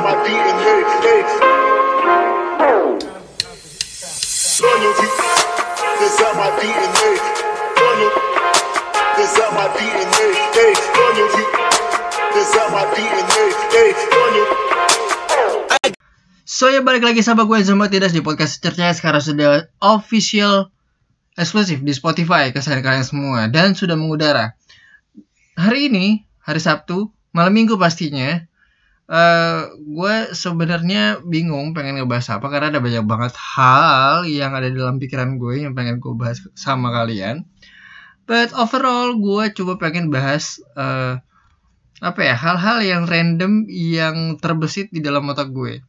my and hey. Loyalty, my out my and hey. Loyalty, my and hey. Loyalty. So ya balik lagi sama gue Zama Tidas di podcast Cercaya sekarang sudah official eksklusif di Spotify kesayangan kalian semua dan sudah mengudara. Hari ini hari Sabtu malam Minggu pastinya eh gue sebenarnya bingung pengen ngebahas apa karena ada banyak banget hal yang ada dalam pikiran gue yang pengen gue bahas sama kalian. But overall gue coba pengen bahas eh, apa ya hal-hal yang random yang terbesit di dalam otak gue.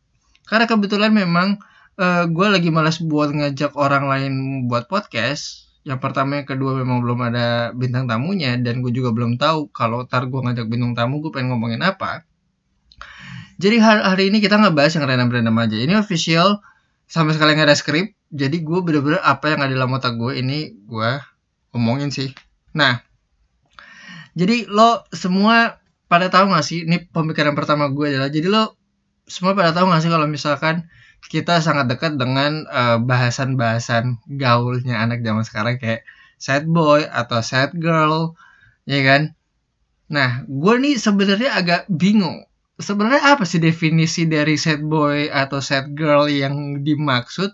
Karena kebetulan memang eh, gue lagi malas buat ngajak orang lain buat podcast. Yang pertama, yang kedua memang belum ada bintang tamunya dan gue juga belum tahu kalau ntar gue ngajak bintang tamu gue pengen ngomongin apa. Jadi hari, hari ini kita ngebahas yang random-random aja. Ini official sama sekali nggak ada skrip. Jadi gue bener-bener apa yang ada dalam otak gue ini gue ngomongin sih. Nah, jadi lo semua pada tahu gak sih? Ini pemikiran pertama gue adalah jadi lo semua pada tahu gak sih kalau misalkan kita sangat dekat dengan eh, bahasan-bahasan gaulnya anak zaman sekarang kayak sad boy atau sad girl, ya kan? Nah, gue nih sebenarnya agak bingung. Sebenarnya apa sih definisi dari sad boy atau sad girl yang dimaksud?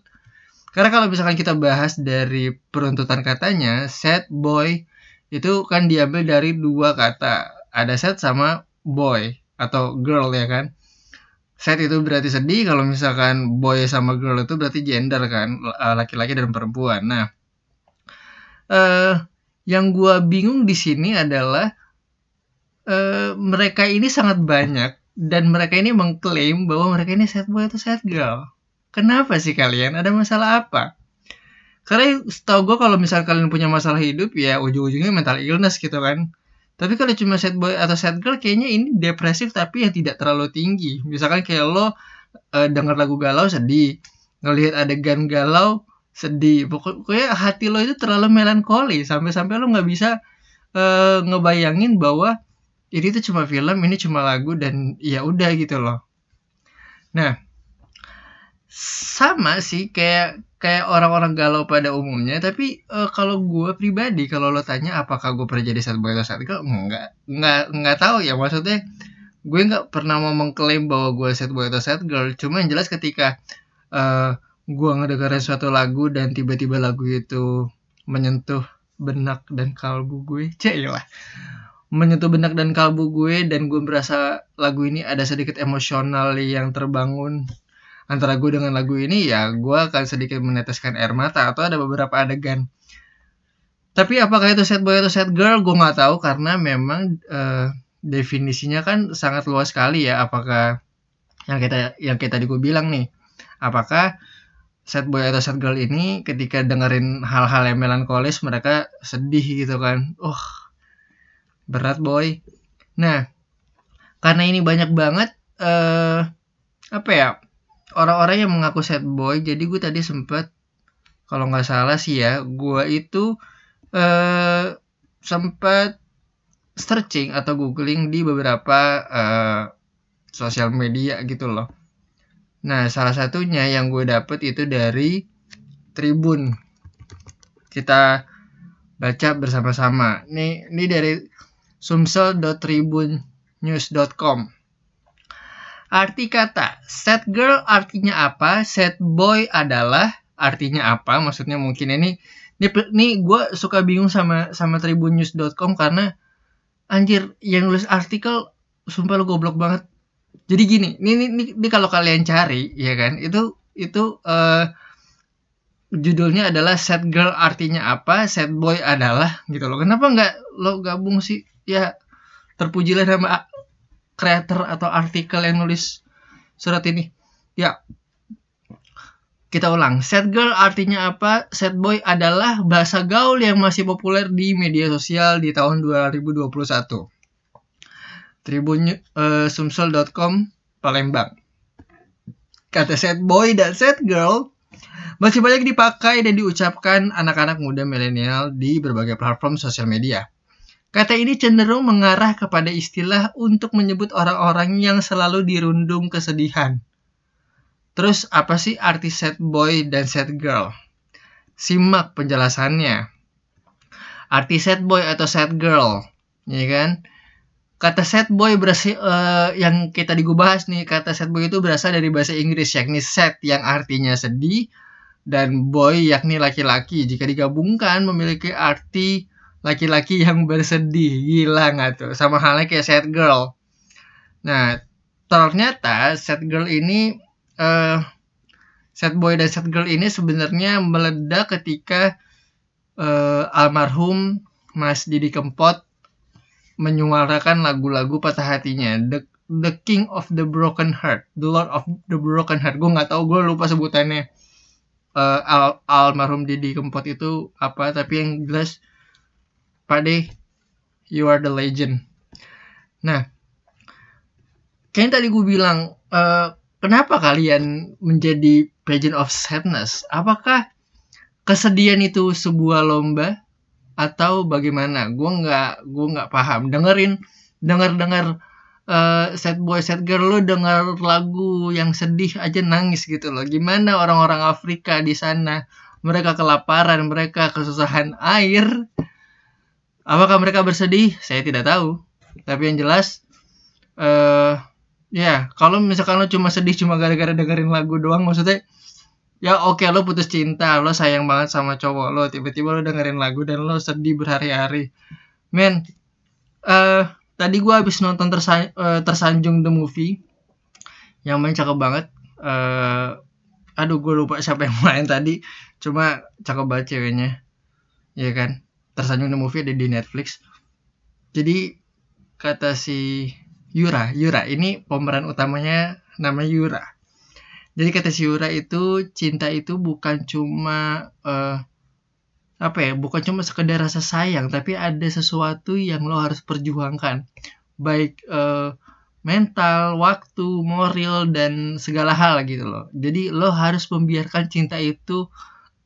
Karena kalau misalkan kita bahas dari peruntutan katanya, sad boy itu kan diambil dari dua kata. Ada sad sama boy atau girl ya kan? Sad itu berarti sedih, kalau misalkan boy sama girl itu berarti gender kan, eh, laki-laki dan perempuan. Nah, eh yang gua bingung di sini adalah eh mereka ini sangat banyak dan mereka ini mengklaim bahwa mereka ini sad boy atau sad girl. Kenapa sih kalian? Ada masalah apa? Karena setahu gue kalau misal kalian punya masalah hidup ya ujung-ujungnya mental illness gitu kan. Tapi kalau cuma sad boy atau sad girl kayaknya ini depresif tapi yang tidak terlalu tinggi. Misalkan kayak lo eh, denger lagu galau sedih, ngelihat adegan galau sedih. Pokok- Pokoknya hati lo itu terlalu melankoli sampai-sampai lo nggak bisa eh, ngebayangin bahwa ini tuh cuma film, ini cuma lagu dan ya udah gitu loh. Nah, sama sih kayak kayak orang-orang galau pada umumnya tapi eh, kalau gue pribadi kalau lo tanya apakah gue pernah jadi sad boy atau sad girl enggak. Nggak nggak tahu ya maksudnya gue nggak pernah mau mengklaim bahwa gue sad boy atau sad girl. Cuma yang jelas ketika eh gue ngedengerin suatu lagu dan tiba-tiba lagu itu menyentuh benak dan kalbu gue cailah menyentuh benak dan kalbu gue dan gue merasa lagu ini ada sedikit emosional yang terbangun antara gue dengan lagu ini ya gue akan sedikit meneteskan air mata atau ada beberapa adegan. Tapi apakah itu sad boy atau sad girl gue nggak tahu karena memang eh, definisinya kan sangat luas sekali ya. Apakah yang kita yang kita gue bilang nih apakah sad boy atau sad girl ini ketika dengerin hal-hal yang melankolis mereka sedih gitu kan. Oh berat boy. Nah karena ini banyak banget eh apa ya orang-orang yang mengaku sad boy jadi gue tadi sempet kalau nggak salah sih ya gue itu eh sempat searching atau googling di beberapa eh, sosial media gitu loh. Nah salah satunya yang gue dapet itu dari Tribun. Kita baca bersama-sama. Nih ini dari sumsel.tribunnews.com Arti kata sad girl artinya apa? Sad boy adalah artinya apa? Maksudnya mungkin ini ini, ini gue suka bingung sama sama tribunnews.com karena anjir yang nulis artikel sumpah lu goblok banget. Jadi gini, ini ini, ini, ini kalau kalian cari ya kan, itu itu eh judulnya adalah sad girl artinya apa, sad boy adalah gitu loh. Kenapa nggak lo gabung sih? Ya terpujilah nama kreator atau artikel yang nulis surat ini. Ya. Kita ulang. Sad girl artinya apa? Sad boy adalah bahasa gaul yang masih populer di media sosial di tahun 2021. Tribun eh, sumsel.com Palembang. Kata sad boy dan sad girl masih banyak dipakai dan diucapkan anak-anak muda milenial di berbagai platform sosial media. Kata ini cenderung mengarah kepada istilah untuk menyebut orang-orang yang selalu dirundung kesedihan. Terus apa sih arti sad boy dan sad girl? Simak penjelasannya. Arti sad boy atau sad girl, ya kan? Kata sad boy berasal uh, yang kita digubahas nih, kata sad boy itu berasal dari bahasa Inggris yakni sad yang artinya sedih dan boy yakni laki-laki. Jika digabungkan memiliki arti laki-laki yang bersedih gila nggak tuh? Sama halnya kayak sad girl. Nah ternyata sad girl ini uh, sad boy dan sad girl ini sebenarnya meledak ketika uh, almarhum Mas Didi Kempot menyuarakan lagu-lagu patah hatinya. The the king of the broken heart. The lord of the broken heart. Gue nggak tahu gue lupa sebutannya. Uh, al almarhum Didi Kempot itu apa tapi yang jelas Pade, you are the legend. Nah, kayak tadi gue bilang, uh, kenapa kalian menjadi pageant of sadness? Apakah kesedihan itu sebuah lomba atau bagaimana? Gue nggak, gue nggak paham. Dengerin, denger dengar uh, sad boy, sad girl lo denger lagu yang sedih aja nangis gitu loh. Gimana orang-orang Afrika di sana? Mereka kelaparan, mereka kesusahan air, Apakah mereka bersedih? Saya tidak tahu. Tapi yang jelas, eh uh, ya kalau misalkan lo cuma sedih cuma gara-gara dengerin lagu doang, maksudnya ya oke okay, lo putus cinta, lo sayang banget sama cowok lo, tiba-tiba lo dengerin lagu dan lo sedih berhari-hari. Men, uh, tadi gue habis nonton tersa uh, tersanjung the movie, yang main cakep banget. Uh, aduh gue lupa siapa yang main tadi, cuma cakep banget ceweknya, ya kan? Tersanjung the movie ada di Netflix. Jadi kata si Yura Yura ini pemeran utamanya nama Yura. Jadi kata si Yura itu cinta itu bukan cuma uh, apa ya bukan cuma sekedar rasa sayang tapi ada sesuatu yang lo harus perjuangkan. Baik uh, mental, waktu, moral dan segala hal gitu loh. Jadi lo harus membiarkan cinta itu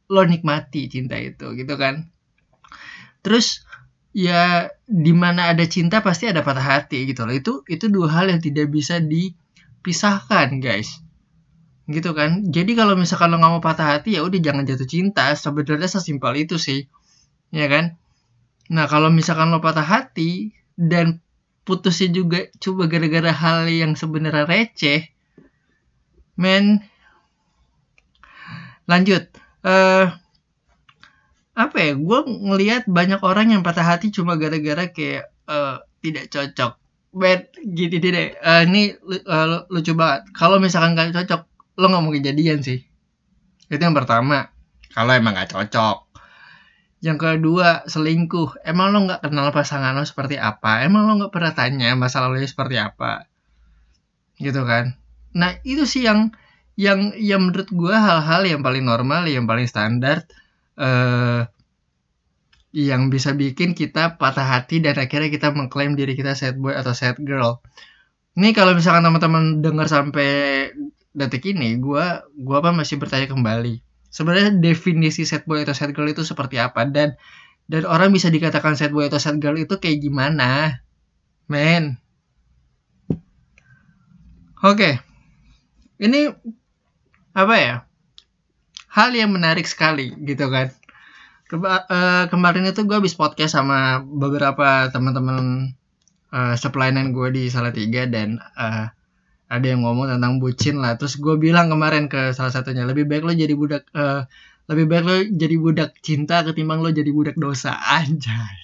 lo nikmati cinta itu gitu kan terus ya di mana ada cinta pasti ada patah hati gitu loh. Itu itu dua hal yang tidak bisa dipisahkan guys. Gitu kan? Jadi kalau misalkan lo nggak mau patah hati ya udah jangan jatuh cinta. Sebenarnya sesimpel itu sih. Ya kan? Nah kalau misalkan lo patah hati dan putusnya juga coba gara-gara hal yang sebenarnya receh men lanjut. Eh uh, apa ya gue ngelihat banyak orang yang patah hati cuma gara-gara kayak uh, tidak cocok. Bad gini deh uh, ini uh, lucu banget. Kalau misalkan gak cocok lo nggak mau kejadian sih. Itu yang pertama. Kalau emang gak cocok. Yang kedua selingkuh. Emang lo nggak kenal pasangan lo seperti apa? Emang lo nggak pernah tanya masa lalunya seperti apa? Gitu kan? Nah itu sih yang yang yang menurut gue hal-hal yang paling normal yang paling standar uh, yang bisa bikin kita patah hati dan akhirnya kita mengklaim diri kita sad boy atau sad girl. Ini kalau misalkan teman-teman dengar sampai detik ini, gue gua apa masih bertanya kembali. Sebenarnya definisi sad boy atau sad girl itu seperti apa dan dan orang bisa dikatakan sad boy atau sad girl itu kayak gimana? Men. Oke. Okay. Ini apa ya? Hal yang menarik sekali gitu kan. Keba uh, kemarin itu gue habis podcast sama beberapa teman-teman uh, supplynan gue di Salatiga dan uh, ada yang ngomong tentang bucin lah. Terus gue bilang kemarin ke salah satunya lebih baik lo jadi budak uh, lebih baik lo jadi budak cinta ketimbang lo jadi budak dosa. Anjay.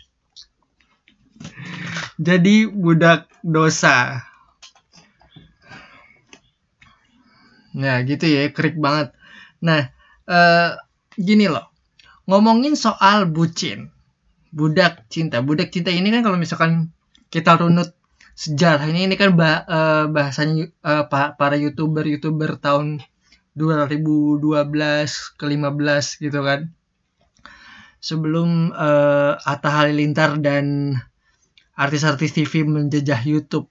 Jadi budak dosa. Ya gitu ya krik banget. Nah uh, gini loh. Ngomongin soal bucin. Budak cinta. Budak cinta ini kan kalau misalkan kita runut sejarah ini ini kan bah, uh, bahasanya uh, para youtuber youtuber tahun 2012 ke 15 gitu kan. Sebelum uh, Atta Halilintar dan artis-artis TV menjejah YouTube.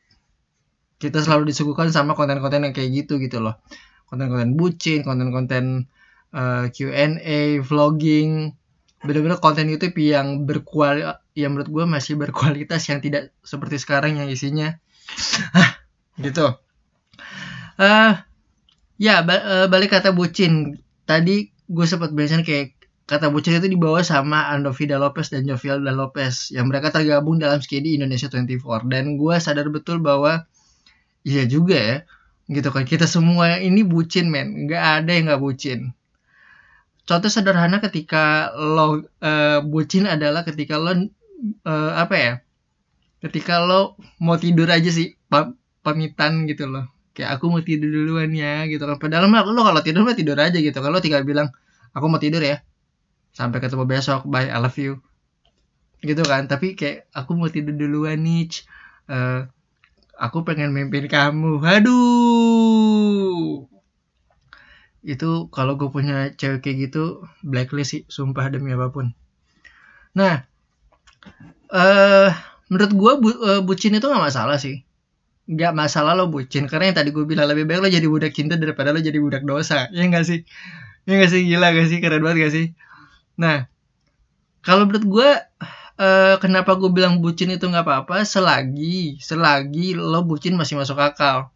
Kita selalu disuguhkan sama konten-konten yang kayak gitu gitu loh. Konten-konten bucin konten-konten uh, eh, Q&A, vlogging, bener-bener konten YouTube yang berkualitas yang menurut gue masih berkualitas yang tidak seperti sekarang yang isinya. Gitu. Eh ya ba- eh, balik kata bucin. Tadi gue sempat mention kayak kata bucin itu dibawa sama Andovida Lopez dan Jovialda Lopez yang mereka tergabung dalam skedi Indonesia 24 dan gue sadar betul bahwa iya juga ya gitu kan. Kita semua ini bucin men. Nggak ada yang nggak bucin contoh sederhana ketika lo eh, bucin adalah ketika lo eh, apa ya ketika lo mau tidur aja sih pa- pamitan gitu loh. Kayak aku mau tidur duluan ya gitu kan. Padahal mah lo kalau tidur mah tidur aja gitu lo tinggal bilang aku mau tidur ya sampai ketemu besok bye I love you. Gitu kan. Tapi kayak aku mau tidur duluan nih. Eh, aku pengen mimpin kamu. Aduh itu kalau gue punya cewek kayak gitu blacklist sih sumpah demi apa pun. Nah eh menurut gue bu, eh, bucin itu nggak masalah sih. Nggak masalah lo bucin karena yang tadi gue bilang lebih baik lo jadi budak cinta daripada lo jadi budak dosa. Ya nggak sih? Ya nggak sih? Gila gak sih? Keren banget gak sih? Nah kalau menurut gue eh, kenapa gue bilang bucin itu nggak apa-apa selagi selagi lo bucin masih masuk akal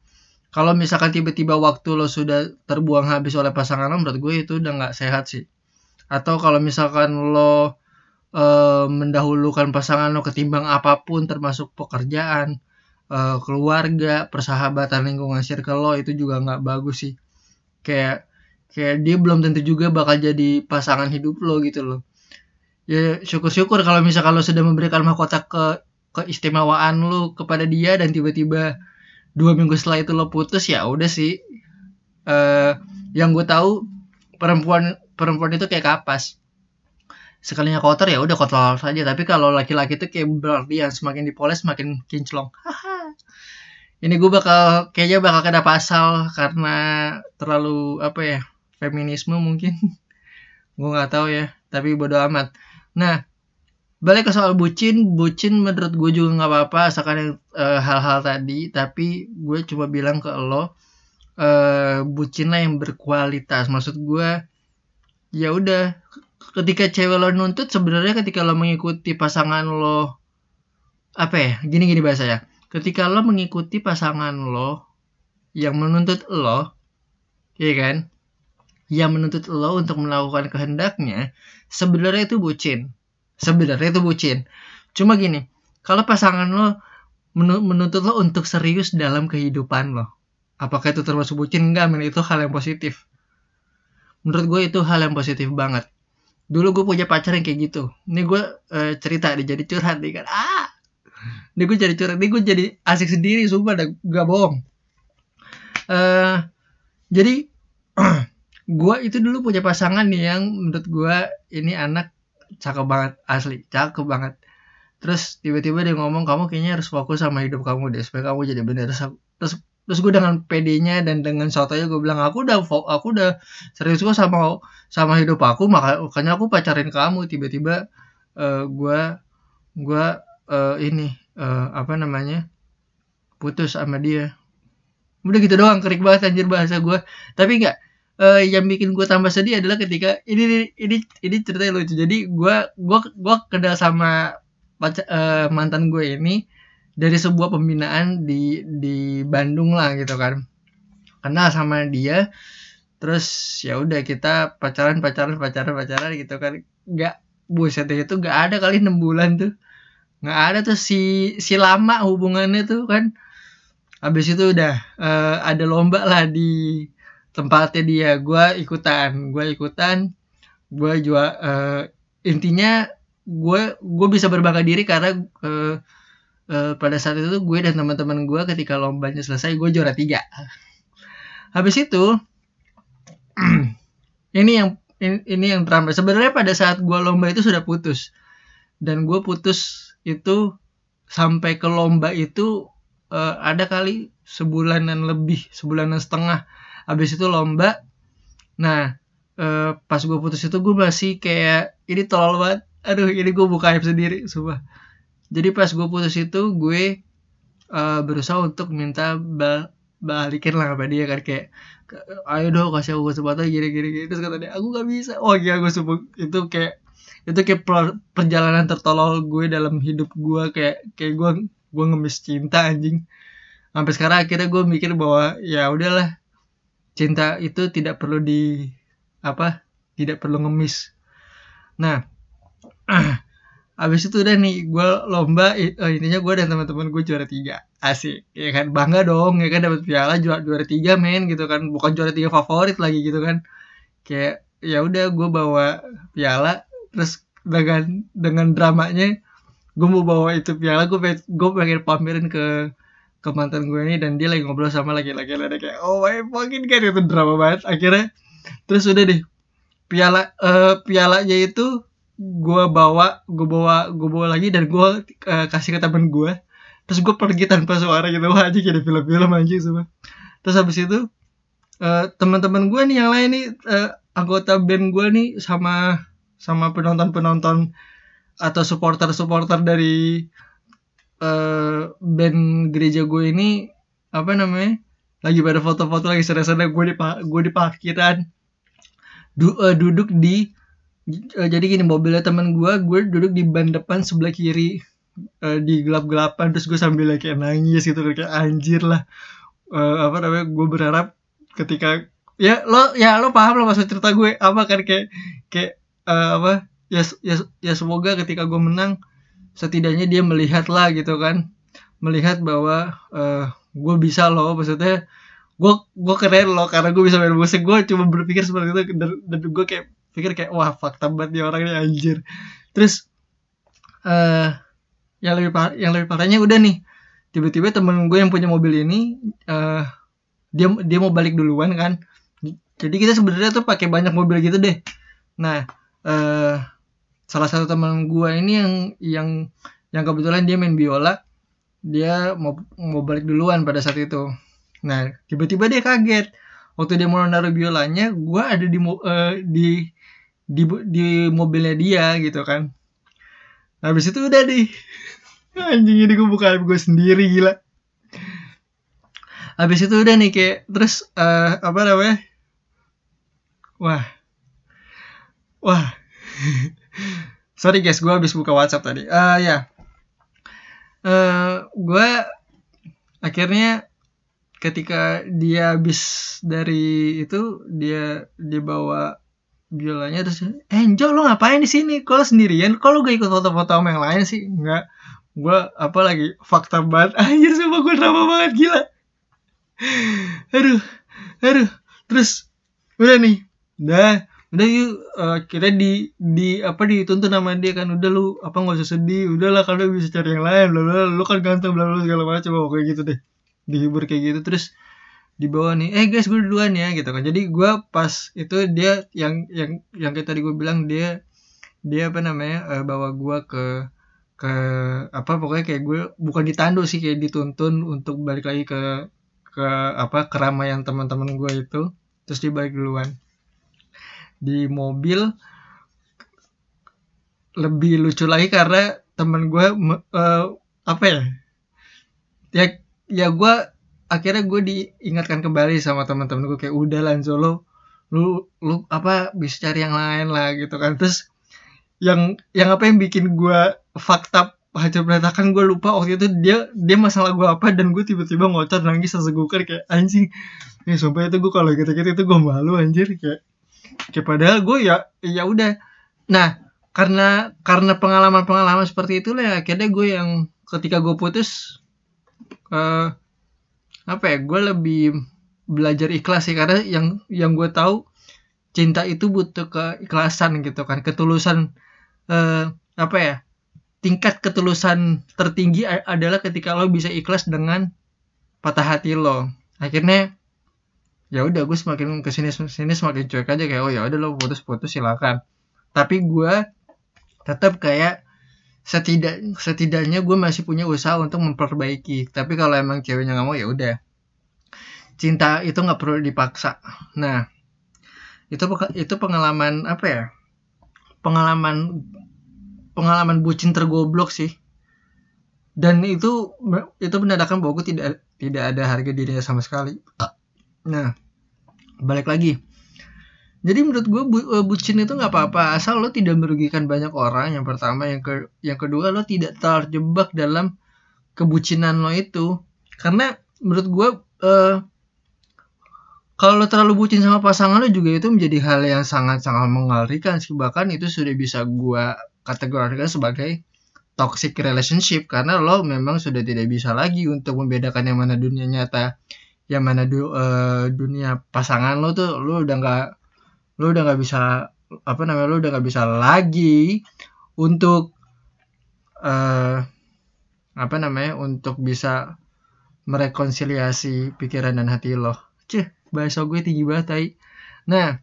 kalau misalkan tiba-tiba waktu lo sudah terbuang habis oleh pasangan lo menurut gue itu udah nggak sehat sih. Atau kalau misalkan lo eh, mendahulukan pasangan lo ketimbang apa pun termasuk pekerjaan eh, keluarga persahabatan lingkungan circle lo itu juga nggak bagus sih. Kayak kayak dia belum tentu juga bakal jadi pasangan hidup lo gitu loh. Ya syukur-syukur kalau misalkan lo sudah memberikan mahkota ke keistimewaan lo kepada dia dan tiba-tiba dua minggu setelah itu lo putus ya udah sih. Eh yang gue tahu perempuan perempuan itu kayak kapas. Sekalinya kotor ya udah kotor saja. Tapi kalau laki-laki itu kayak berarti yang semakin dipoles semakin kinclong. Ini gue bakal kayaknya bakal kena pasal karena terlalu apa ya feminisme mungkin. Gue nggak tahu ya tapi bodo amat. Nah balik ke soal bucin bucin menurut gue juga nggak apa-apa asalkan eh, hal-hal tadi tapi gue cuma bilang ke lo eh bucin lah yang berkualitas. Maksud gue ya udah ketika cewek lo nuntut sebenarnya ketika lo mengikuti pasangan lo apa ya gini gini bahasa ya ketika lo mengikuti pasangan lo yang menuntut lo iya kan yang menuntut lo untuk melakukan kehendaknya sebenarnya itu bucin sebenarnya itu bucin. Cuma gini kalau pasangan lo menu- menuntut lo untuk serius dalam kehidupan lo apakah itu termasuk bucin? Enggak men itu hal yang positif. Menurut gue itu hal yang positif banget. Dulu gue punya pacar yang kayak gitu. Ini gue eh, cerita nih jadi curhat nih kan. Ah! Ini gue jadi curhat ini gue jadi asik sendiri sumpah dah gak bohong. Eh jadi gue itu dulu punya pasangan nih yang menurut gue ini anak cakep banget asli cakep banget. Terus tiba-tiba dia ngomong kamu kayaknya harus fokus sama hidup kamu deh supaya kamu jadi bener. Terus terus, terus gue dengan PD-nya dan dengan sotonya gue bilang aku udah aku udah serius kok sama sama hidup aku maka makanya aku pacarin kamu. Tiba-tiba eh, gue gue eh, ini eh, apa namanya putus sama dia. Udah gitu doang kerik banget anjir bahasa gue tapi enggak eh, yang bikin gue tambah sedih adalah ketika ini ini ini ceritanya lucu. Jadi gue gue gue kenal sama pacar, eh, mantan gue ini dari sebuah pembinaan di di Bandung lah gitu kan. Kenal sama dia terus ya udah kita pacaran pacaran pacaran pacaran gitu kan. Nggak buset itu nggak ada kali enam bulan tuh. Nggak ada tuh si si lama hubungannya tuh kan. Habis itu udah eh, ada lomba lah di tempatnya dia. Gue ikutan gue ikutan. Gue jual eh, intinya gue gue bisa berbangga diri karena eh, eh, pada saat itu gue dan teman-teman gue ketika lombanya selesai gue juara tiga. Habis itu ini yang ini, yang drama sebenarnya pada saat gue lomba itu sudah putus. Dan gue putus itu sampai ke lomba itu eh, ada kali sebulanan lebih sebulanan setengah habis itu lomba. Nah eh, pas gue putus itu gue masih kayak ini tolol banget. Aduh ini gue buka aib sendiri sumpah. Jadi pas gue putus itu gue eh, berusaha untuk minta ba- balikin lah sama dia kan kayak ayo dong kasih aku kesempatan gini gini gini. Terus kata dia aku gak bisa. Oh iya gue sumpah. Itu kayak itu kayak per- perjalanan tertolol gue dalam hidup gue kayak kayak gue gue ngemis cinta anjing. Sampai sekarang akhirnya gue mikir bahwa ya udahlah cinta itu tidak perlu di apa tidak perlu ngemis. Nah abis itu udah nih gue lomba eh, intinya gue dan teman-teman gue juara tiga. Asik ya kan? Bangga dong ya kan? Dapat piala juara juara tiga men gitu kan? Bukan juara tiga favorit lagi gitu kan? Kayak ya udah gue bawa piala terus dengan dengan dramanya gue mau bawa itu piala gue pengen, gue pengen pamerin ke ke mantan gue ini dan dia lagi ngobrol sama laki-laki lain kayak oh my fucking god itu drama banget akhirnya. Terus udah deh piala eh pialanya itu gue bawa gue bawa gue bawa lagi dan gue eh, kasih ke temen gue terus gue pergi tanpa suara gitu. Wah aja kayak film-film anjing semua terus habis itu eh, teman-teman gue nih yang lain nih eh, anggota band gue nih sama sama penonton-penonton atau supporter-supporter dari eh band gereja gue ini apa namanya lagi pada foto-foto lagi seru-seru gue di gue di parkiran du, eh, duduk di eh, jadi gini mobilnya teman gue gue duduk di ban depan sebelah kiri. Eh, di gelap-gelapan terus gue sambil kayak nangis gitu kayak anjir lah. Eh, apa namanya gue berharap ketika ya lo ya lo paham lo maksud cerita gue. Apa kan kayak kayak eh, apa ya ya ya semoga ketika gue menang setidaknya dia melihat lah gitu kan. Melihat bahwa eh gue bisa loh maksudnya gue gue keren loh karena gue bisa main musik. Gue cuma berpikir seperti itu dan, dan gue kayak pikir kayak wah fakta banget nih orang ini anjir. Terus eh yang lebih par yang lebih parahnya udah nih tiba-tiba temen gue yang punya mobil ini eh dia dia mau balik duluan kan. Jadi kita sebenarnya tuh pakai banyak mobil gitu deh. Nah eh salah satu teman gue ini yang yang yang kebetulan dia main biola dia mau mau balik duluan pada saat itu. Nah tiba-tiba dia kaget. Waktu dia mau naruh biolanya gue ada di eh, di di di mobilnya dia gitu kan. Habis itu udah di anjing ini gue buka gue sendiri gila. Habis itu udah nih kayak terus eh, apa namanya? Wah. Wah sorry guys gue habis buka WhatsApp tadi. Eh ya. Eh gue akhirnya ketika dia habis dari itu dia dia bawa biolanya terus eh Jo lo ngapain di sini? Kalau sendirian? Kalau gak ikut foto-foto sama yang lain sih? Enggak. Gue apa lagi fakta banget. Anjir sumpah gue drama banget gila. Aduh aduh. Terus udah nih. Udah udah yuk eh, kita di di apa dituntun sama dia kan. Udah lu apa nggak usah sedih. Udahlah kalau bisa cari yang lain lu lu kan ganteng bla segala macam. Oh, kayak gitu deh. Dihibur kayak gitu. Terus di bawah nih eh guys gue duluan ya gitu kan. Jadi gue pas itu dia yang yang yang kayak tadi gue bilang dia dia apa namanya eh, bawa gue ke ke apa pokoknya kayak gue bukan ditandu sih kayak dituntun untuk balik lagi ke ke apa keramaian teman-teman gue itu. Terus dia balik duluan di mobil lebih lucu lagi karena teman gue me- eh, apa ya? Ya ya gue akhirnya gue diingatkan kembali sama teman-teman gue kayak udah Lanzo lo lu lu apa bisa cari yang lain lah gitu kan. Terus yang yang apa yang bikin gue fakta hancur berantakan gue lupa waktu itu dia dia masalah gue apa dan gue tiba-tiba ngocor nangis sesegukan kayak anjing ya sumpah itu gue kalau gitu-gitu itu gue malu anjir kayak kayak padahal gue ya ya udah. Nah karena karena pengalaman-pengalaman seperti itulah ya akhirnya gue yang ketika gue putus eh apa ya gue lebih belajar ikhlas sih. Karena yang yang gue tahu cinta itu butuh keikhlasan gitu kan. Ketulusan eh apa ya tingkat ketulusan tertinggi adalah ketika lo bisa ikhlas dengan patah hati lo. Akhirnya ya udah gue semakin ke sini sini semakin cuek aja kayak oh ya udah lo putus putus silakan. Tapi gue tetap kayak setidak setidaknya gue masih punya usaha untuk memperbaiki. Tapi kalau emang ceweknya nggak mau ya udah. Cinta itu nggak perlu dipaksa. Nah itu itu pengalaman apa ya pengalaman pengalaman bucin tergoblok sih. Dan itu itu menandakan bahwa gue tidak tidak ada harga dirinya sama sekali nah balik lagi. Jadi menurut gue bu, uh, bucin itu nggak apa-apa asal lo tidak merugikan banyak orang yang pertama. Yang ke yang kedua lo tidak terjebak dalam kebucinan lo itu. Karena menurut gue uh, kalau lo terlalu bucin sama pasangan lo juga itu menjadi hal yang sangat-sangat mengerikan. Sih bahkan itu sudah bisa gue kategorikan sebagai toxic relationship. Karena lo memang sudah tidak bisa lagi untuk membedakan yang mana dunia nyata yang mana du, uh, dunia pasangan lo tuh lo udah nggak lo udah nggak bisa apa namanya lo udah nggak bisa lagi untuk uh, apa namanya untuk bisa merekonsiliasi pikiran dan hati lo. Cih, bahasa gue tinggi banget tai. Nah,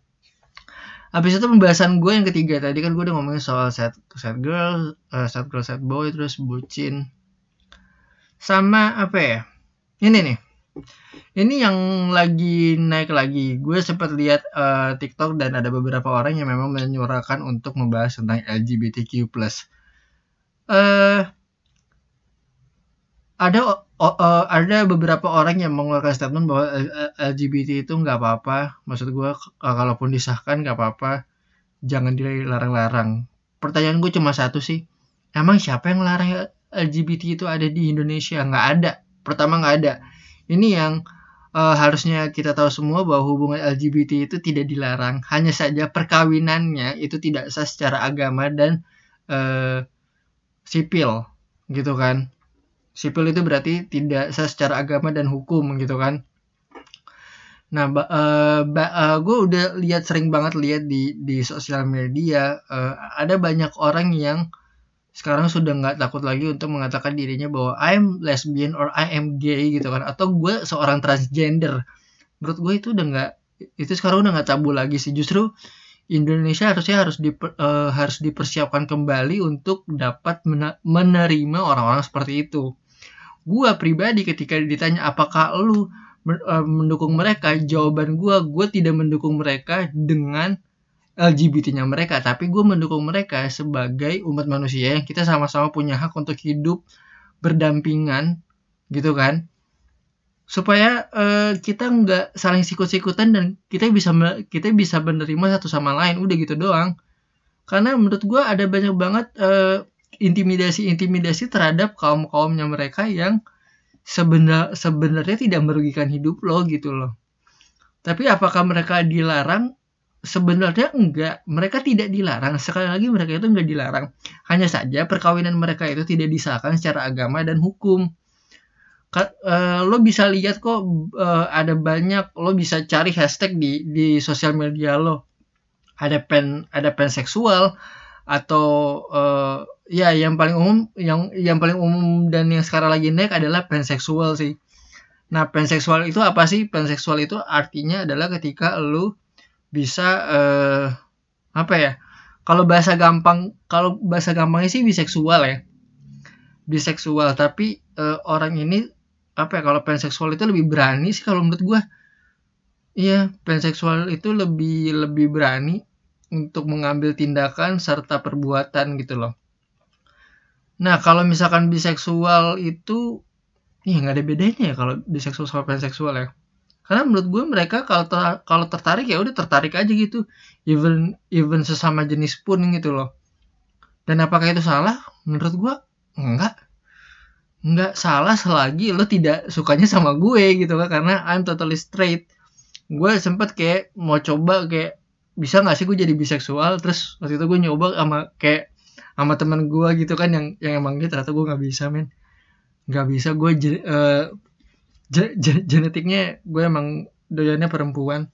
habis itu pembahasan gue yang ketiga tadi kan gue udah ngomongin soal set set girl, uh, set girl, set boy, terus bucin. Sama apa ya? Ini nih. Ini yang lagi naik lagi. Gue sempat lihat uh, TikTok dan ada beberapa orang yang memang menyuarakan untuk membahas tentang LGBTQ+. Uh, ada oh, uh, ada beberapa orang yang mengeluarkan statement bahwa LGBT itu nggak apa-apa. Maksud gue, kalaupun disahkan nggak apa-apa, jangan dilarang-larang. Pertanyaan gue cuma satu sih, emang siapa yang larang LGBT itu ada di Indonesia? Nggak ada. Pertama nggak ada. Ini yang uh, harusnya kita tahu semua bahwa hubungan LGBT itu tidak dilarang. Hanya saja perkawinannya itu tidak sah secara agama dan uh, sipil, gitu kan sipil itu berarti tidak secara agama dan hukum gitu kan nah uh, uh, gue udah lihat sering banget lihat di di sosial media uh, ada banyak orang yang sekarang sudah nggak takut lagi untuk mengatakan dirinya bahwa I'm lesbian or I am gay gitu kan. Atau gue seorang transgender. Menurut gue itu udah nggak itu sekarang udah nggak tabu lagi sih. Justru Indonesia harusnya harus di, uh, harus dipersiapkan kembali untuk dapat menerima orang-orang seperti itu. Gua pribadi ketika ditanya apakah lu eh, mendukung mereka? Jawaban gua gua tidak mendukung mereka dengan LGBT-nya mereka tapi gue mendukung mereka sebagai umat manusia yang kita sama-sama punya hak untuk hidup berdampingan gitu kan supaya uh, kita nggak saling sikut-sikutan dan kita bisa kita bisa menerima satu sama lain udah gitu doang karena menurut gue ada banyak banget uh, intimidasi-intimidasi terhadap kaum-kaumnya mereka yang sebenar sebenarnya tidak merugikan hidup lo gitu loh. Tapi apakah mereka dilarang? Sebenarnya enggak. Mereka tidak dilarang. Sekali lagi mereka itu enggak dilarang. Hanya saja perkawinan mereka itu tidak disahkan secara agama dan hukum. Uh, lo bisa lihat kok uh, ada banyak lo bisa cari hashtag di di sosial media lo ada pen ada pen seksual atau uh, ya yang paling umum yang yang paling umum dan yang sekarang lagi naik adalah panseksual sih. Nah, panseksual itu apa sih? Panseksual itu artinya adalah ketika lu bisa uh, apa ya? Kalau bahasa gampang, kalau bahasa gampangnya sih biseksual ya. Biseksual, tapi uh, orang ini apa ya? Kalau panseksual itu lebih berani sih kalau menurut gua. Iya, panseksual itu lebih lebih berani untuk mengambil tindakan serta perbuatan gitu loh Nah, kalau misalkan biseksual itu ya nggak ada bedanya ya kalau biseksual sama panseksual ya. Karena menurut gue mereka kalau ter, kalau tertarik ya udah tertarik aja gitu. Even even sesama jenis pun gitu loh. Dan apakah itu salah? Menurut gue enggak. Enggak salah selagi lo tidak sukanya sama gue gitu kan karena I'm totally straight. Gue sempet kayak mau coba kayak bisa gak sih gue jadi biseksual terus waktu itu gue nyoba sama kayak sama teman gue gitu kan yang yang emang gitu ternyata gue nggak bisa men nggak bisa gue uh, genetiknya gue emang doyannya perempuan.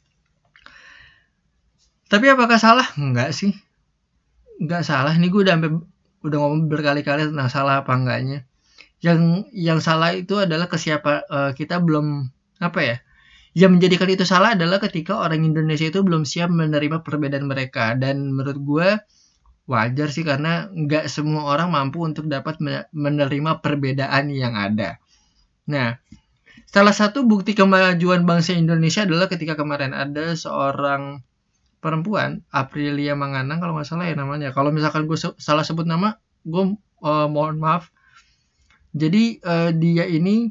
Tapi apakah salah? Enggak sih. Enggak salah. Ini gue udah sampai udah ngomong berkali-kali tentang salah apa enggaknya. Yang yang salah itu adalah kesiapa uh, kita belum apa ya yang menjadikan itu salah adalah ketika orang Indonesia itu belum siap menerima perbedaan mereka. Dan menurut gue wajar sih karena nggak semua orang mampu untuk dapat menerima perbedaan yang ada. Nah, salah satu bukti kemajuan bangsa Indonesia adalah ketika kemarin ada seorang perempuan, Aprilia Manganang kalau nggak salah ya namanya. Kalau misalkan gue salah sebut nama, gue uh, mohon maaf. Jadi uh, dia ini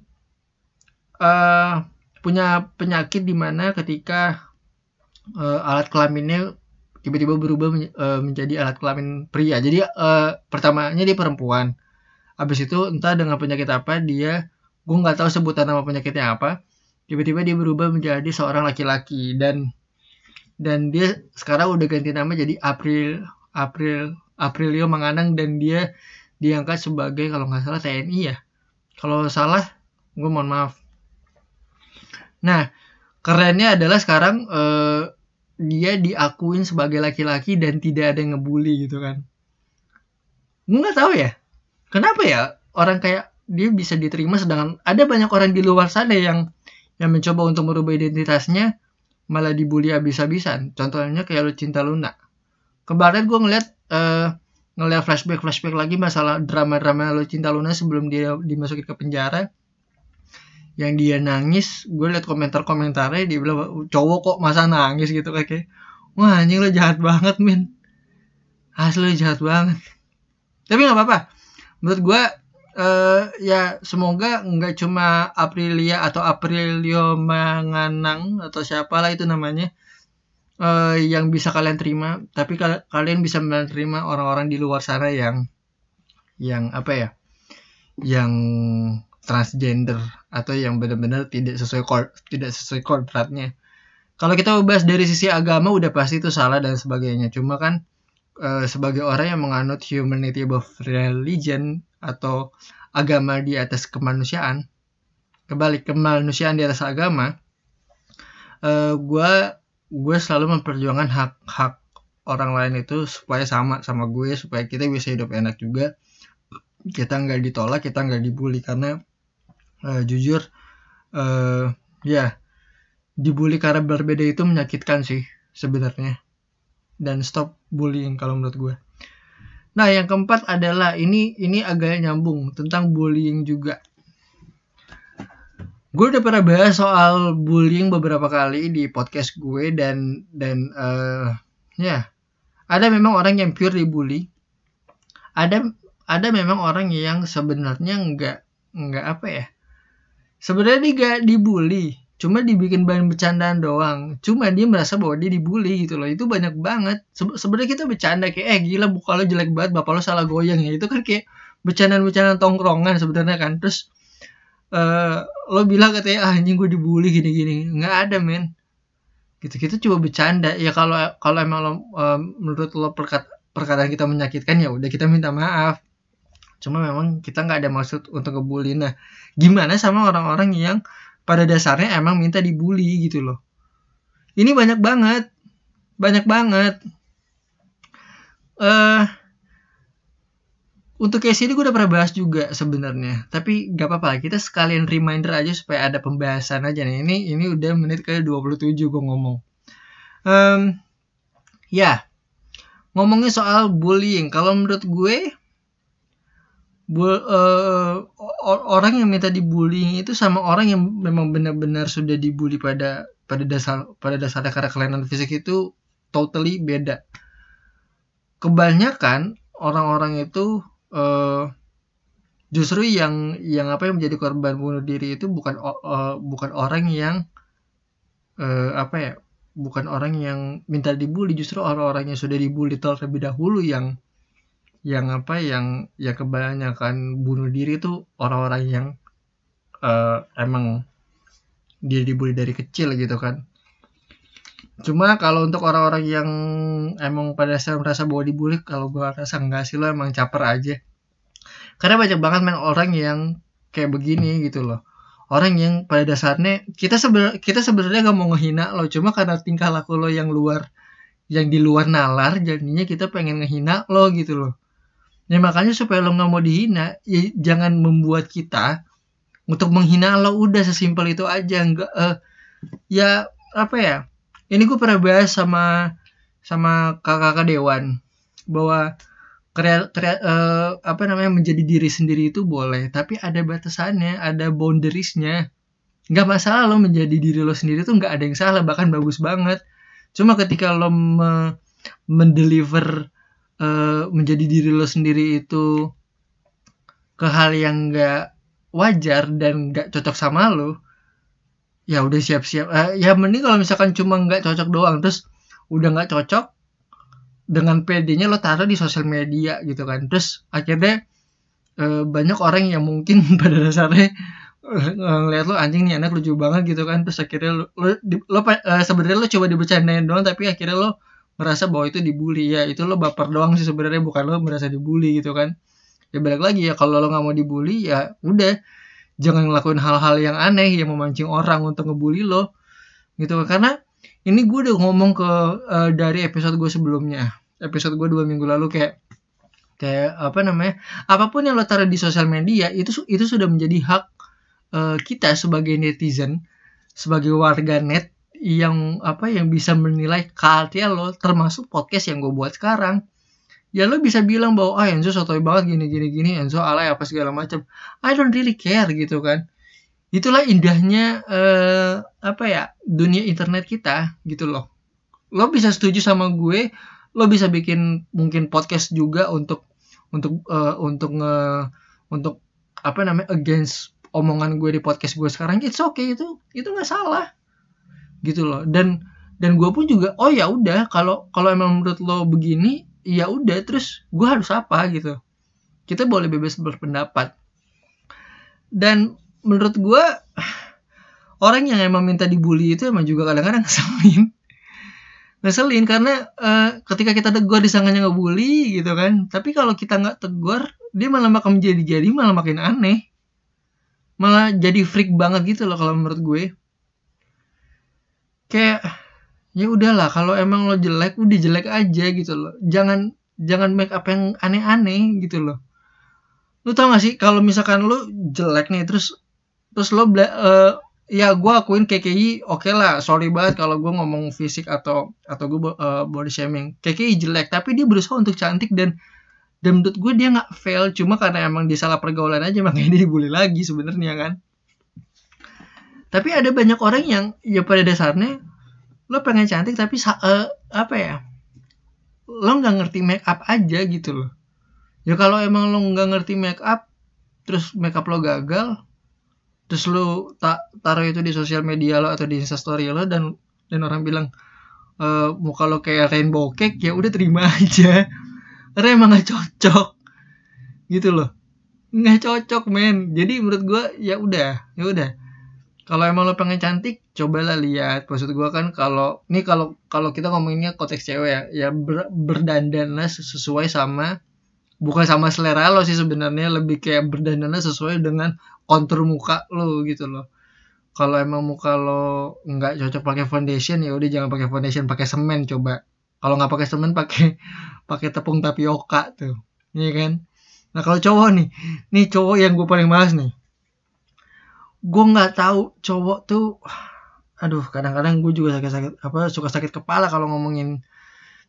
uh, punya penyakit di mana ketika eh, alat kelaminnya tiba-tiba berubah men- eh, menjadi alat kelamin pria. Jadi eh, pertamanya dia perempuan. Habis itu entah dengan penyakit apa dia gue nggak tahu sebutan nama penyakitnya apa. Tiba-tiba dia berubah menjadi seorang laki-laki dan dan dia sekarang udah ganti nama jadi April April Aprilio Manganang dan dia diangkat sebagai kalau nggak salah TNI ya. Kalau salah gue mohon maaf. Nah, kerennya adalah sekarang eh, dia diakuin sebagai laki-laki dan tidak ada yang ngebully gitu kan. Gue nggak tahu ya, kenapa ya orang kayak dia bisa diterima sedangkan ada banyak orang di luar sana yang yang mencoba untuk merubah identitasnya malah dibully habis-habisan. Contohnya kayak Lucinta Luna. Kemarin gue ngeliat eh, ngeliat flashback flashback lagi masalah drama-drama Lucinta Luna sebelum dia dimasukin ke penjara. Yang dia nangis gue liat komentar-komentarnya dia bilang cowok kok masa nangis? gitu kayak wah anjing lo jahat banget min. Asli jahat banget. Tapi nggak apa-apa. Menurut gue eh, ya semoga nggak cuma Aprilia atau Aprilio Manganang atau siapalah itu namanya eh, yang bisa kalian terima tapi kal- kalian bisa menerima orang-orang di luar sana yang yang apa ya yang transgender atau yang benar-benar tidak sesuai kod tidak sesuai kodratnya. Kalau kita bahas dari sisi agama udah pasti itu salah dan sebagainya. Cuma kan eh, sebagai orang yang menganut humanity above religion atau agama di atas kemanusiaan, kebalik kemanusiaan di atas agama, eh gue gue selalu memperjuangkan hak-hak orang lain itu supaya sama sama gue supaya kita bisa hidup enak juga. Kita nggak ditolak kita nggak dibully karena eh, jujur eh ya dibully karena berbeda itu menyakitkan sih sebenarnya. Dan stop bullying kalau menurut gue nah yang keempat adalah ini ini agak nyambung tentang bullying juga. Gue udah pernah bahas soal bullying beberapa kali di podcast gue dan dan eh ya ada memang orang yang pure dibully. Ada ada memang orang yang sebenarnya nggak nggak apa ya sebenarnya dia nggak dibully cuma dibikin bahan bercandaan doang. Cuma dia merasa bahwa dia dibully gitu loh. Itu banyak banget. Se- sebenarnya kita bercanda kayak eh gila buka lo jelek banget bapak lo salah goyang ya. Itu kan kayak bercandaan-bercandaan tongkrongan sebenarnya kan. Terus eh lo bilang katanya ah anjing gue dibully gini-gini. Nggak ada men. Gitu kita coba bercanda. Ya kalau kalau emang lo eh, menurut lo perkat, perkataan kita menyakitkan ya udah kita minta maaf. Cuma memang kita nggak ada maksud untuk ngebully. Nah gimana sama orang-orang yang pada dasarnya emang minta dibully gitu loh. Ini banyak banget. Banyak banget. Eh untuk case ini gue udah pernah bahas juga sebenarnya. Tapi gak apa-apa kita sekalian reminder aja supaya ada pembahasan aja nih. Ini ini udah menit ke 27 gue ngomong. Em, ya ngomongin soal bullying. Kalau menurut gue bu- o- orang yang minta dibullying itu sama orang yang memang benar-benar sudah dibully pada pada dasar pada dasarnya karena kelainan fisik itu totally beda. Kebanyakan orang-orang itu eh, justru yang yang apa yang menjadi korban bunuh diri itu bukan eh, bukan orang yang eh, apa ya bukan orang yang minta dibully justru orang-orang yang sudah dibully terlebih dahulu yang yang apa yang ya kebanyakan bunuh diri itu orang-orang yang eh, emang dia dibully dari kecil gitu kan. Cuma kalau untuk orang-orang yang emang pada dasarnya merasa bahwa dibully kalau gua rasa enggak sih lo emang caper aja. Karena banyak banget main orang yang kayak begini gitu loh. Orang yang pada dasarnya kita sebenarnya kita sebenarnya gak mau ngehina lo cuma karena tingkah laku lo yang luar yang di luar nalar jadinya kita pengen ngehina lo gitu loh ya makanya supaya lo nggak mau dihina ya jangan membuat kita untuk menghina lo. Udah sesimpel itu aja. Nggak eh, ya apa ya? Ini gue pernah bahas sama sama kakak-kakak dewan bahwa krea, krea- eh, apa namanya menjadi diri sendiri itu boleh tapi ada batasannya ada boundariesnya. Nggak masalah lo menjadi diri lo sendiri tuh nggak ada yang salah bahkan bagus banget. Cuma ketika lo me- mendeliver eh, menjadi diri lo sendiri itu ke hal yang nggak wajar dan nggak cocok sama lo ya udah siap-siap. Eh, ya mending kalau misalkan cuma nggak cocok doang terus udah nggak cocok dengan PD-nya lo taruh di sosial media gitu kan. Terus akhirnya eh, banyak orang yang mungkin pada dasarnya ngeliat lo anjing nih anak lucu banget gitu kan. Terus akhirnya lo lo, lo eh, sebenarnya lo coba dibercandain doang tapi akhirnya lo merasa bahwa itu dibully. Ya itu lo baper doang sih sebenarnya bukan lo merasa dibully gitu kan. Ya balik lagi ya kalau lo nggak mau dibully ya udah. Jangan ngelakuin hal-hal yang aneh yang memancing orang untuk ngebully lo gitu. Karena ini gue udah ngomong ke eh, dari episode gue sebelumnya. Episode gue dua minggu lalu kayak kayak apa namanya apa pun yang lo taruh di sosial media itu itu sudah menjadi hak eh, kita sebagai netizen sebagai warga net yang apa yang bisa menilai karya lo termasuk podcast yang gue buat sekarang. Ya lo bisa bilang bahwa ah Enzo sotoy banget gini gini gini Enzo alay apa segala macam. I don't really care gitu kan. Itulah indahnya eh, apa ya dunia internet kita gitu loh. Lo bisa setuju sama gue lo bisa bikin mungkin podcast juga untuk untuk eh, untuk nge untuk apa namanya against omongan gue di podcast gue sekarang. It's okay itu itu nggak salah gitu loh. Dan dan gue pun juga oh ya udah kalau kalau emang menurut lo begini ya udah terus gue harus apa gitu. Kita boleh bebas berpendapat. Dan menurut gue orang yang emang minta dibully itu emang juga kadang-kadang ngeselin. Ngeselin karena eh, ketika kita tegur disangkanya ngebully gitu kan tapi kalau kita nggak tegur dia malah makin menjadi-jadi malah makin aneh. Malah jadi freak banget gitu loh kalau menurut gue kayak ya udahlah kalau emang lo jelek udah jelek aja gitu loh. Jangan jangan make up yang aneh-aneh gitu loh. Lu tau gak sih kalau misalkan lu jelek nih terus terus lo bela- eh, ya gue akuin KKI oke lah sorry banget kalau gue ngomong fisik atau atau gue body shaming. KKI jelek tapi dia berusaha untuk cantik dan dan menurut gue dia nggak fail cuma karena emang dia salah pergaulan aja makanya dia dibully lagi sebenarnya kan tapi ada banyak orang yang ya pada dasarnya lo pengen cantik tapi eh, apa ya lo nggak ngerti make up aja gitu loh. Ya kalau emang lo nggak ngerti make up terus make up lo gagal terus lo tak taruh itu di sosial media lo atau di instastory lo dan dan orang bilang e, muka lo kayak rainbow cake ya udah terima aja. Karena emang nggak cocok gitu loh. Nggak cocok men. Jadi menurut gua ya udah ya udah kalau emang lo pengen cantik cobalah lihat. Maksud gua kan kalau ini kalau kalau kita ngomonginnya konteks cewek ya ya ber, berdandanlah sesuai sama bukan sama selera lo sih sebenarnya lebih kayak berdandanlah sesuai dengan kontur muka lo gitu loh. Kalau emang muka lo nggak cocok pakai foundation ya udah jangan pakai foundation pakai semen coba. Kalau nggak pakai semen pakai pakai tepung tapioka tuh. Iya kan? Nah kalau cowok nih nih cowok yang gue paling males nih gue nggak tahu cowok tuh aduh kadang-kadang gue juga sakit-sakit apa suka sakit kepala kalau ngomongin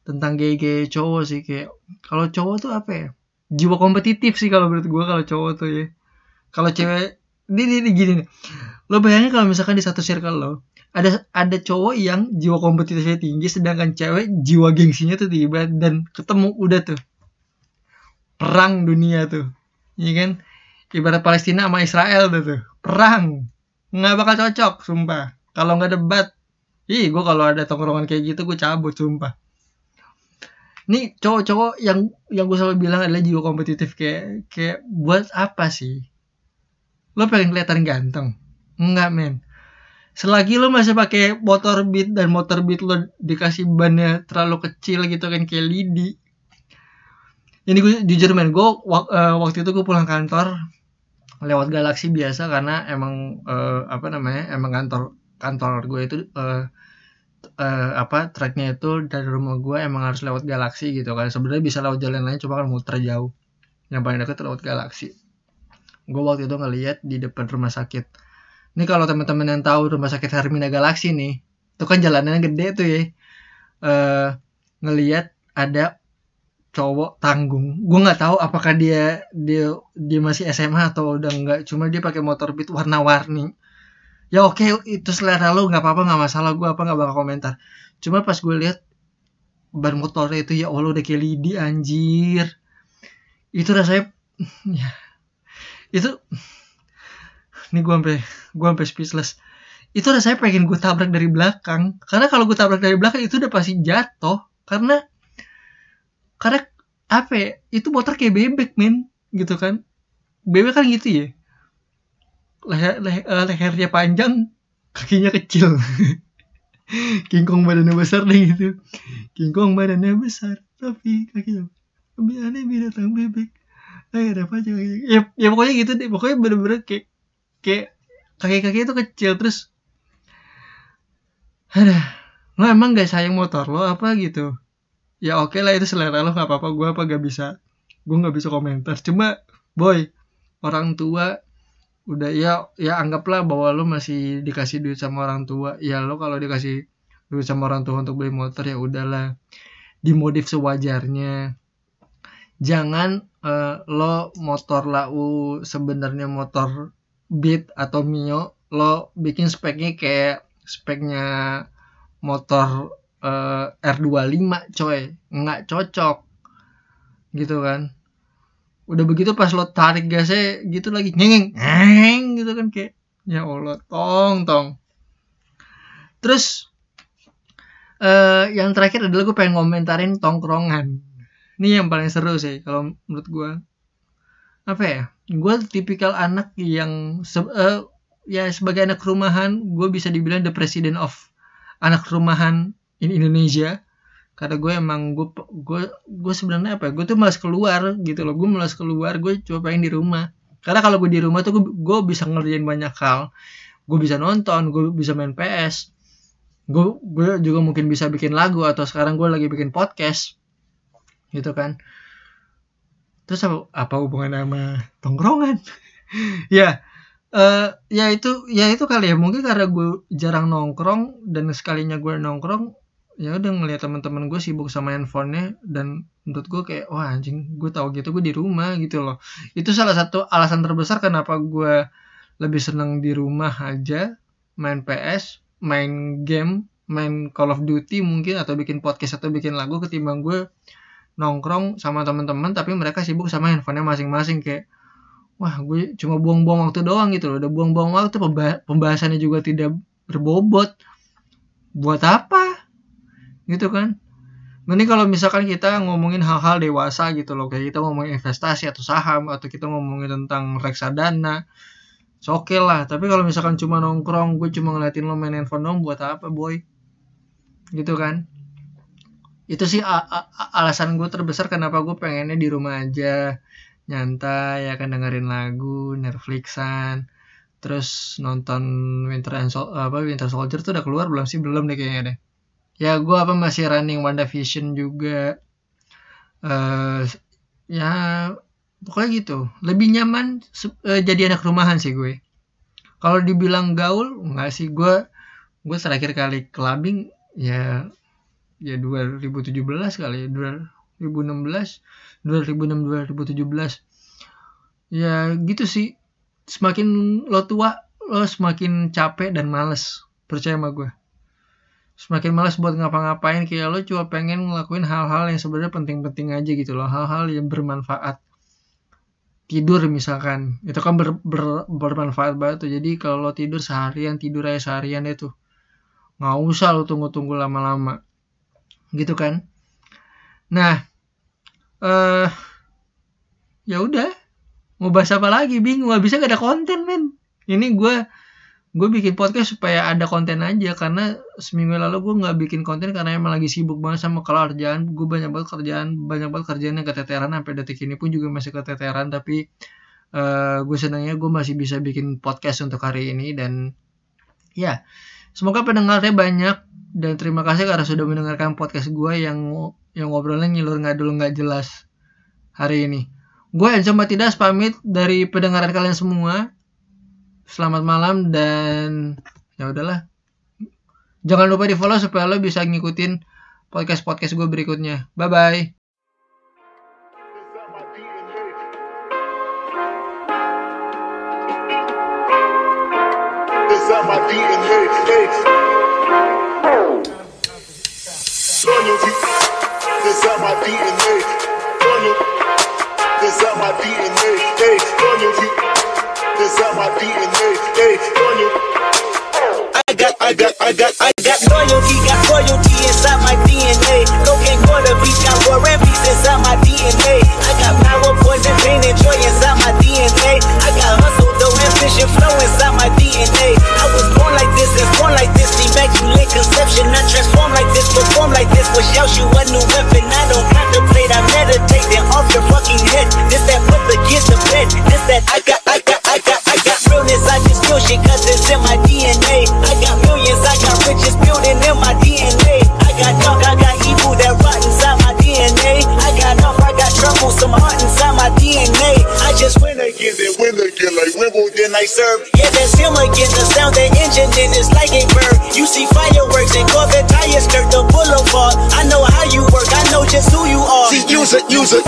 tentang gay-gay cowok sih kayak kalau cowok tuh apa ya jiwa kompetitif sih kalau menurut gue kalau cowok tuh ya. Kalau cewek ini, ini, ini gini nih. Lo bayangin kalau misalkan di satu circle lo ada ada cowok yang jiwa kompetitifnya tinggi sedangkan cewek jiwa gengsinya tuh tiba dan ketemu udah tuh. Perang dunia tuh iya kan? Ibarat Palestina sama Israel tuh, tuh. Perang. Nggak bakal cocok sumpah. Kalau nggak debat ih gue kalau ada tongkrongan kayak gitu gue cabut sumpah. Ini cowok-cowok yang yang gue selalu bilang adalah jiwa kompetitif kayak kayak buat apa sih? Lo pengen kelihatan ganteng? Enggak men. Selagi lo masih pakai motor beat dan motor beat lo dikasih bannya terlalu kecil gitu kan kayak lidi. Ini gue jujur men gue eh, waktu itu gue pulang kantor lewat galaksi biasa karena emang eh, apa namanya emang kantor kantor gue itu eh, eh, apa tracknya itu dari rumah gue emang harus lewat galaksi gitu kan. Sebenarnya bisa lewat jalan lain cuma kan muter jauh. Yang paling dekat lewat galaksi. Gue waktu itu ngeliat di depan rumah sakit. Ini kalau teman-teman yang tahu rumah sakit Hermina Galaxy nih itu kan jalanannya gede tuh ya. Eh ngeliat ada cowok tanggung. Gue nggak tahu apakah dia dia dia masih SMA atau udah enggak cuma dia pakai motor beat warna-warni. Ya oke itu selera lo nggak apa-apa nggak masalah. Gue apa nggak bakal komentar. Cuma pas gue lihat ban motornya itu ya allah udah kayak lidi anjir. Itu rasanya ya. Itu ini gue sampai gue sampai speechless. Itu rasanya pengen gue tabrak dari belakang. Karena kalau gue tabrak dari belakang itu udah pasti jatuh. Karena karena apa ya, itu motor kayak bebek men. Gitu kan. Bebek kan gitu ya. Leher, leher, eh, lehernya panjang kakinya kecil. King Kong badannya besar deh gitu. King Kong badannya besar tapi kakinya lebih aneh binatang bebek. Eh ada apa aja ya, ya pokoknya gitu deh. Pokoknya bener-bener kayak kayak kaki-kaki itu kecil terus ada lo emang gak sayang motor lo apa? Gitu ya oke lah itu selera lo nggak apa-apa. Gue apa gak bisa gue nggak bisa komentar. Cuma boy orang tua udah ya ya anggaplah bahwa lo masih dikasih duit sama orang tua. Ya lo kalau dikasih duit sama orang tua untuk beli motor ya udahlah. Dimodif sewajarnya. Jangan uh, lo motor lau sebenarnya motor Beat atau Mio lo bikin speknya kayak speknya motor uh, R25 coy. Nggak cocok. Gitu kan. Udah begitu pas lo tarik gasnya gitu lagi ngeng ngeng gitu kan kayak ya Allah tong tong. Terus uh, yang terakhir adalah gue pengen komentarin tongkrongan. Ini yang paling seru sih kalau menurut gue apa ya? Gue tipikal anak yang se uh, ya sebagai anak rumahan gue bisa dibilang the president of anak rumahan in Indonesia karena gue emang gue gue gue sebenarnya apa ya gue tuh malas keluar gitu loh. Gue malas keluar gue coba pengen di rumah. Karena kalau gue di rumah tuh gue, gue bisa ngerjain banyak hal. Gue bisa nonton gue bisa main PS gue gue juga mungkin bisa bikin lagu atau sekarang gue lagi bikin podcast. Gitu kan. Terus apa, apa hubungan sama tongkrongan? Ya uh, ya itu ya itu kali ya. Mungkin karena gue jarang nongkrong dan sekalinya gue nongkrong ya udah ngeliat teman-teman gue sibuk sama handphonenya dan menurut gue kayak wah anjing gue tahu gitu gue di rumah gitu loh. Itu salah satu alasan terbesar kenapa gue lebih seneng di rumah aja main PS main game main Call of Duty mungkin atau bikin podcast atau bikin lagu ketimbang gue nongkrong sama teman-teman tapi mereka sibuk sama handphonenya masing-masing. Kayak wah gue cuma buang-buang waktu doang gitu loh. Udah buang-buang waktu pembahasannya juga tidak berbobot. Buat apa gitu kan? Ini kalau misalkan kita ngomongin hal-hal dewasa gitu loh kayak kita ngomongin investasi atau saham atau kita ngomongin tentang reksadana oke okay lah. Tapi kalau misalkan cuma nongkrong gue cuma ngeliatin lo main handphone dong buat apa boy? Gitu kan? Itu sih alasan gue terbesar kenapa gue pengennya di rumah aja. Nyantai ya kan dengerin lagu Netflixan terus nonton Winter and Sol apa Winter Soldier tuh udah keluar belum sih? Belum deh kayaknya deh ya gue apa masih running WandaVision juga. Uh, ya pokoknya gitu. Lebih nyaman uh, jadi anak rumahan sih gue. Kalau dibilang gaul nggak sih. Gue gue terakhir kali clubbing ya ya 2017 kali ya. 2016 2006 2017 ya gitu sih. Semakin lo tua lo semakin capek dan males. Percaya sama gue semakin malas buat ngapa-ngapain kayak lo cuma pengen ngelakuin hal-hal yang sebenarnya penting-penting aja gitu loh. Hal-hal yang bermanfaat. Tidur misalkan. Itu kan ber, ber, bermanfaat banget tuh. Jadi kalau lo tidur seharian tidur aja seharian itu. Nggak usah lo tunggu-tunggu lama-lama. Gitu kan? Nah eh uh, ya udah. Mau bahas apa lagi? Bingung. Gak bisa gak ada konten men. Ini gue gue bikin podcast supaya ada konten aja karena seminggu lalu gue nggak bikin konten karena emang lagi sibuk banget sama kerjaan. Gue banyak banget kerjaan banyak banget kerjaan yang keteteran sampai detik ini pun juga masih keteteran. Tapi uh, gue senangnya gue masih bisa bikin podcast untuk hari ini. Dan ya semoga pendengarnya banyak. Dan terima kasih karena sudah mendengarkan podcast gue yang yang ngobrolnya ngilur nggak dulu nggak jelas hari ini. Gue Enzo Matidas pamit dari pendengaran kalian semua Selamat malam dan ya udahlah. Jangan lupa di follow supaya lo bisa ngikutin podcast-podcast gue berikutnya. Bye bye. Is that my Cause I my DNA, hey, loyal. I got, I got, I got, I got loyalty, got royalty inside my DNA. No Cocaine, water, beach, got war and peace inside my DNA. I got power, poison, pain, and joy inside my DNA. I got hustle, though, ambition, flow inside my DNA. I was born like this, and born like this, immaculate conception. I transform like this, perform like this, wish out you a new weapon. I don't contemplate, I meditate, then off your fucking head. This that put the kids to bed, this that I got cause it's in my DNA. I got millions, I got riches building in my DNA. I got dark, I got evil that rot inside my DNA. I got off, I got trouble, some heart inside my DNA. I just win again, then win again like Wimbledon I serve. Yeah, that's him again. The sound the engine then it's like a bird. You see fireworks and Corvette tires skirt the boulevard. I know how you work, I know just who you are. See, use it, use it.